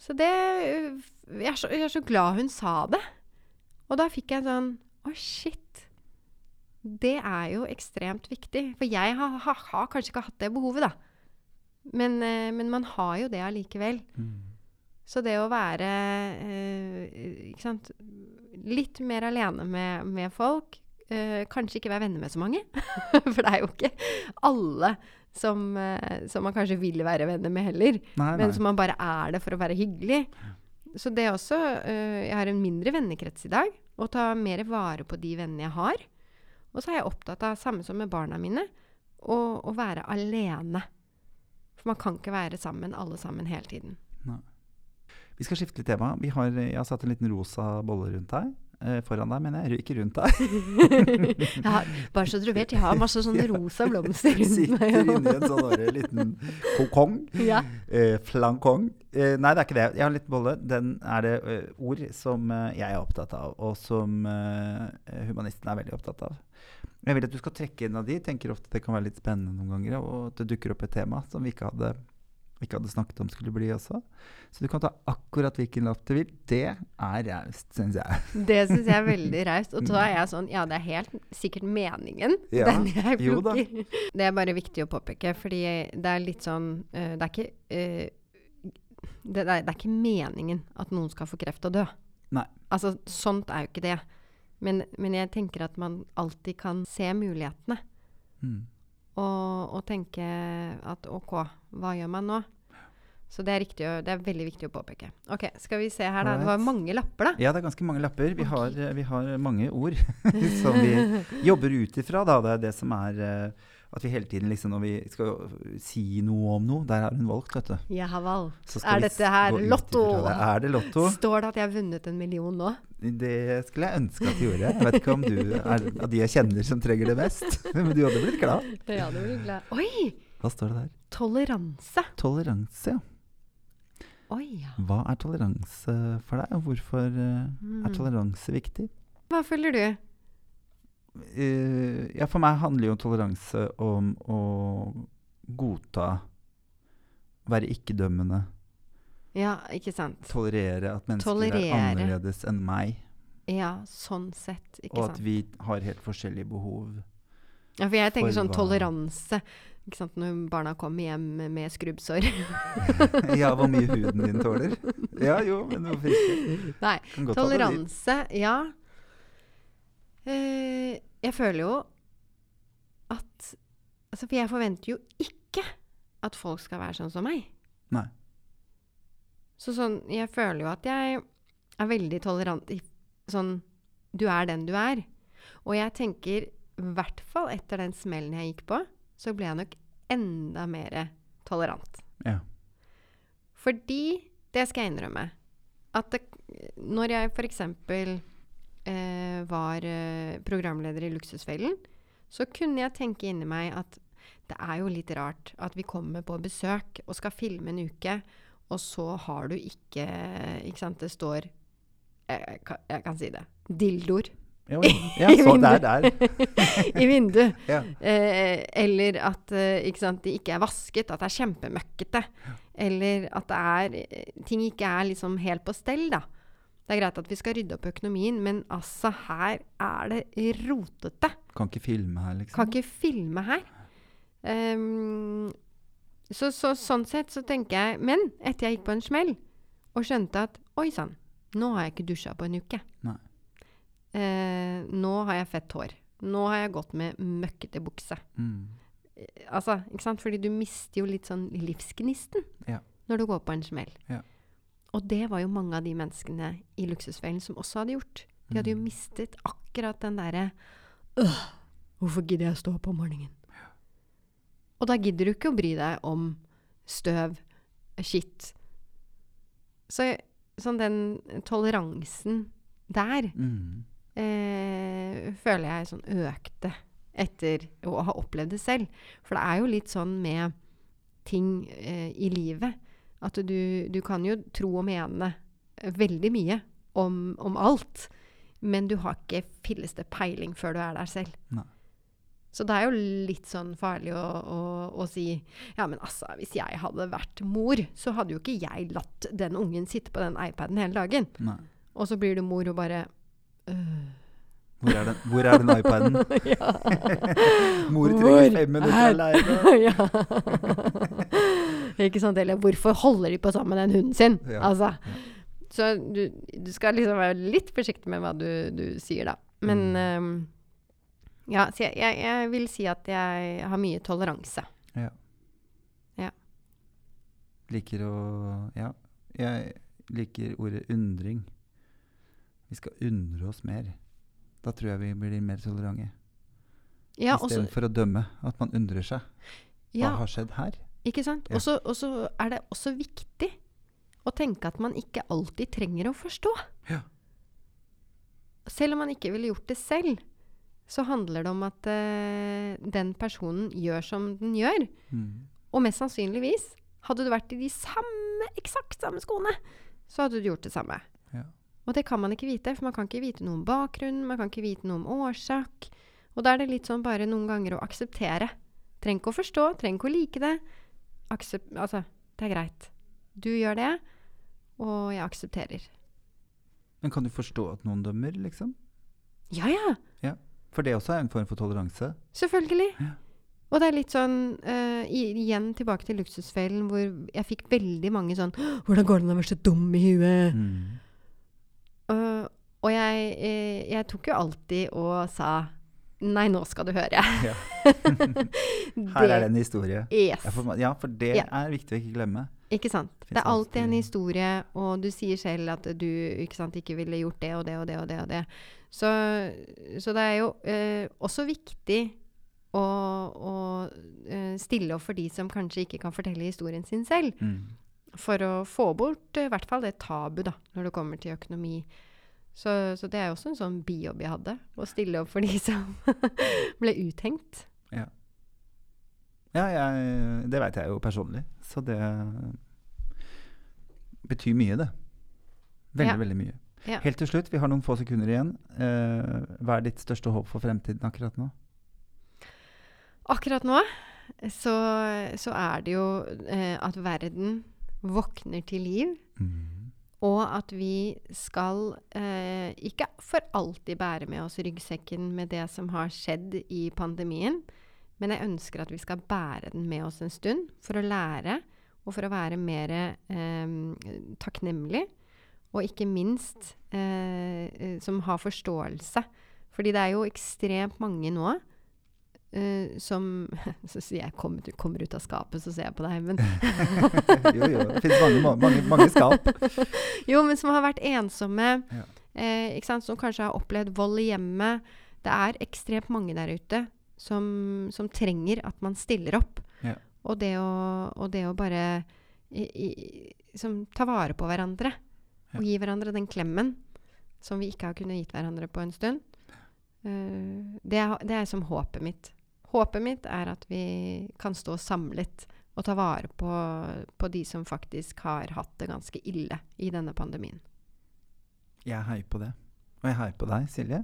Så det jeg er, så, jeg er så glad hun sa det. Og da fikk jeg sånn Å, shit. Det er jo ekstremt viktig. For jeg har, har, har kanskje ikke hatt det behovet, da. Men, eh, men man har jo det allikevel. Mm. Så det å være eh, sant litt mer alene med, med folk. Eh, kanskje ikke være venner med så mange. For det er jo ikke alle som, eh, som man kanskje vil være venner med heller. Nei, Men som man bare er det for å være hyggelig. Så det er også eh, Jeg har en mindre vennekrets i dag. Og ta mer vare på de vennene jeg har. Og så er jeg opptatt av, samme som med barna mine, å, å være alene. For man kan ikke være sammen, alle sammen, hele tiden. Vi skal skifte litt tema. Har, jeg har satt en liten rosa bolle rundt deg. Eh, foran deg, mener jeg. Ikke rundt deg. ja, bare så du vet, jeg har masse sånne rosa blomster rundt Sitter meg. inni en sånn der liten kokong. Ja. Eh, flankong. Eh, nei, det er ikke det. Jeg har en liten bolle. Den er det eh, ord som eh, jeg er opptatt av, og som eh, humanisten er veldig opptatt av. Jeg vil at du skal trekke inn av de. Tenker ofte det kan være litt spennende noen ganger, og at det dukker opp et tema som vi ikke hadde, ikke hadde snakket om skulle bli også. Så du kan ta akkurat hvilken lapp du vil. Det er raust, syns jeg. Det syns jeg er veldig raust. Og så er jeg sånn Ja, det er helt sikkert meningen, Ja, den jeg plukker. Det er bare viktig å påpeke, fordi det er litt sånn eh, Det er ikke uh, det, det, er, det er ikke meningen at noen skal få kreft og dø. Nei. Altså, sånt er jo ikke det. Men, men jeg tenker at man alltid kan se mulighetene. Mm. Og, og tenke at OK, hva gjør man nå? Så det er, riktig, det er veldig viktig å påpeke. Ok, Skal vi se her, da. Det var mange lapper, da. Ja, det er ganske mange lapper. Vi, har, eh, vi har mange ord som vi jobber ut ifra. Da. Det er det som er eh, at vi hele tiden liksom, når vi skal si noe om noe Der har hun valgt, vet du. Ja vel. valgt. Er dette her lotto? det. Er det lotto? Står det at jeg har vunnet en million nå? Det skulle jeg ønske at du gjorde. Jeg vet ikke om du er av de jeg kjenner som trenger det mest. Men du hadde blitt glad. Ja, hadde blitt glad. Oi! Hva står det der? Toleranse. Toleranse, ja. Oi, ja. Hva er toleranse for deg, og hvorfor Mm. er toleranse viktig? Hva føler du? Uh, ja, for meg handler jo toleranse om å godta Være ikke-dømmende. Ja, ikke sant. Tolerere at mennesker Tolerere. er annerledes enn meg. Ja, sånn sett. Ikke Og at vi har helt forskjellige behov. Ja, for jeg tenker for sånn hva- toleranse. Ikke sant, Når barna kommer hjem med skrubbsår. ja, hvor mye huden din tåler. Ja, jo, men hvorfor ikke? Nei, toleranse, ja. Uh, jeg føler jo at Altså, for jeg forventer jo ikke at folk skal være sånn som meg. Nei. Så sånn, jeg føler jo at jeg er veldig tolerant i sånn Du er den du er. Og jeg tenker, i hvert fall etter den smellen jeg gikk på, så ble jeg nok enda mer tolerant. Ja. Fordi, det skal jeg innrømme, at det, når jeg f.eks. Eh, var eh, programleder i Luksusfellen, så kunne jeg tenke inni meg at det er jo litt rart at vi kommer på besøk og skal filme en uke, og så har du ikke Ikke sant, det står Jeg, kan, jeg kan si det. Dildoer Ja, ja så der, der. i vinduet. Ja. Eh, eller at eh, sant, de ikke er vasket, at det er kjempemøkkete. Eller at det er, eh, ting ikke er liksom helt på stell, da. Det er greit at vi skal rydde opp økonomien, men altså, her er det rotete. Kan ikke filme her, liksom. Kan ikke filme her. Um, så, så sånn sett så tenker jeg Men etter jeg gikk på en smell og skjønte at oi sann, nå har jeg ikke dusja på en uke. Nei. Eh, nå har jeg fett hår. Nå har jeg gått med møkkete bukse. Mm. Eh, Altså, ikke sant? Fordi du mister jo litt sånn livsgnisten Ja. når du går på en smell. Ja. Og det var jo mange av de menneskene i Luksusfellen som også hadde gjort. De hadde jo Mm. mistet akkurat den derre øh, Hvorfor gidder jeg å stå opp om morgenen? Og da gidder du ikke å bry deg om støv, skitt. Så sånn den toleransen der Mm. Eh, føler jeg sånn økte etter å ha opplevd det selv. For det er jo litt sånn med ting eh, i livet at du, du kan jo tro og mene veldig mye om, om alt, men du har ikke filleste peiling før du er der selv. Nei. Så det er jo litt sånn farlig å, å, å si Ja, men altså, hvis jeg hadde vært mor, så hadde jo ikke jeg latt den ungen sitte på den iPaden hele dagen. Nei. Og så blir du mor og bare. Hvor er den, hvor er den iPaden? ja. Mor trenger fem minutter er- aleine. ja. Ikke sant? Eller hvorfor holder de på sammen med den hunden sin? Ja, Altså. Så du, du skal liksom være litt forsiktig med hva du, du sier, da. Men ehm, ja, så jeg, jeg, jeg vil si at jeg har mye toleranse. Ja. Ja. Liker å Ja, jeg liker ordet undring. Vi skal undre oss mer. Da tror jeg vi blir mer tolerante. Ja, Istedenfor å dømme. At man undrer seg. Hva ja har skjedd her? ikke sant? Ja. Og så- er det også viktig å tenke at man ikke alltid trenger å forstå. Ja. Selv om man ikke ville gjort det selv, så handler det om at uh, den personen gjør som den gjør. Mm. Og mest sannsynligvis, hadde du vært i de samme, eksakt samme skoene, så hadde du gjort det samme. Og det kan man ikke vite, for man kan ikke vite noe om bakgrunnen, man kan ikke vite noe om årsak. Og da er det litt sånn bare noen ganger å akseptere. Trenger ikke å forstå, trenger ikke å like det. Aksep altså, det er greit. Du gjør det, og jeg aksepterer. Men kan du forstå at noen dømmer, liksom? Ja, ja! ja. For det også er en form for toleranse. Selvfølgelig. Ja. Og det er litt sånn uh, Igjen tilbake til Luksusfellen, hvor jeg fikk veldig mange sånn 'Hvordan går det an å være så dum i huet?' Mm. Øh, og jeg, eh, jeg tok jo alltid og sa 'Nei, nå skal du høre'. Ja. Her er det en historie. Yes. Ja, for, ja, for det Ja. er viktig å ikke glemme. Ikke sant? Det Det er alltid en historie, og du sier selv at du ikke, sant, ikke ville gjort det og det og det og det. og det. Så, så det er jo uh, også viktig å, å uh, stille opp for de som kanskje ikke kan fortelle historien sin selv. Mm. For å få bort eh, i hvert fall det tabu da, når det kommer til økonomi. Så, så det er også en sånn bijobb jeg hadde. Å stille opp for de som ble uthengt. Ja, jeg, det veit jeg jo personlig. Så det betyr mye, det. Veldig, Ja. veldig mye. Ja. Helt til slutt, vi har noen få sekunder igjen. Eh, hva er ditt største håp for fremtiden akkurat nå? Akkurat nå så, så er det jo eh, at verden våkner til liv. Mm. Og at vi skal eh, ikke for alltid bære med oss ryggsekken med det som har skjedd i pandemien, men jeg ønsker at vi skal bære den med oss en stund for å lære og for å være mer eh, takknemlig. Og ikke minst eh, eh, som har forståelse. Fordi det er jo ekstremt mange nå eh, som Så sier jeg kommer, kommer ut av skapet, så ser jeg på deg, men jo, jo. Det finnes mange, mange, mange skap. Jo, men som har vært ensomme, Ja. Uh, ikke sant? som kanskje har opplevd vold i hjemmet. Det er ekstremt mange der ute som, som trenger at man stiller opp. Ja. Og, det å, og det å bare i, i, som, ta vare på hverandre. Ja. Og gi hverandre den klemmen som vi ikke har kunnet gitt hverandre på en stund. Uh, det, er, det er som håpet mitt. Håpet mitt er at vi kan stå samlet og ta vare på, på de som faktisk har hatt det ganske ille i denne pandemien. Jeg heier på det. Og jeg heier på deg, Silje.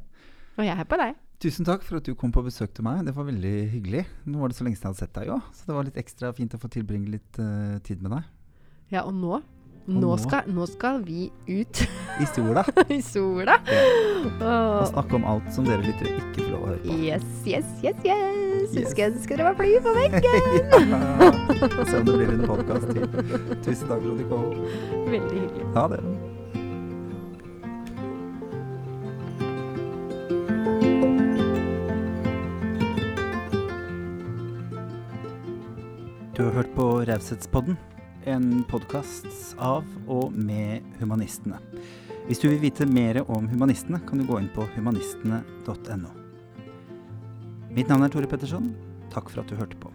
Og jeg er på deg. Tusen takk for at du kom på besøk til meg. Det var veldig hyggelig. Nå var det så lenge siden jeg hadde sett deg òg, så det var litt ekstra fint å få tilbringe litt uh, tid med deg. Ja, og nå? nå? Nå skal, nå skal vi ut I sola. i sola. Og snakke om alt som dere lyttere ikke får lov å høre på. Yes, yes, yes, yes. Jeg Yes. skulle ønske dere var fly på veggen. Ja. Se om det blir en podkast til. Tusen takk for at du kom. Veldig hyggelig. Ha det. Du har hørt på Raushetspodden, en podkast av og med Humanistene. Hvis du vil vite mer om Humanistene, kan du gå inn på humanistene.no. Mitt navn er Tore Petterson. Takk for at du hørte på.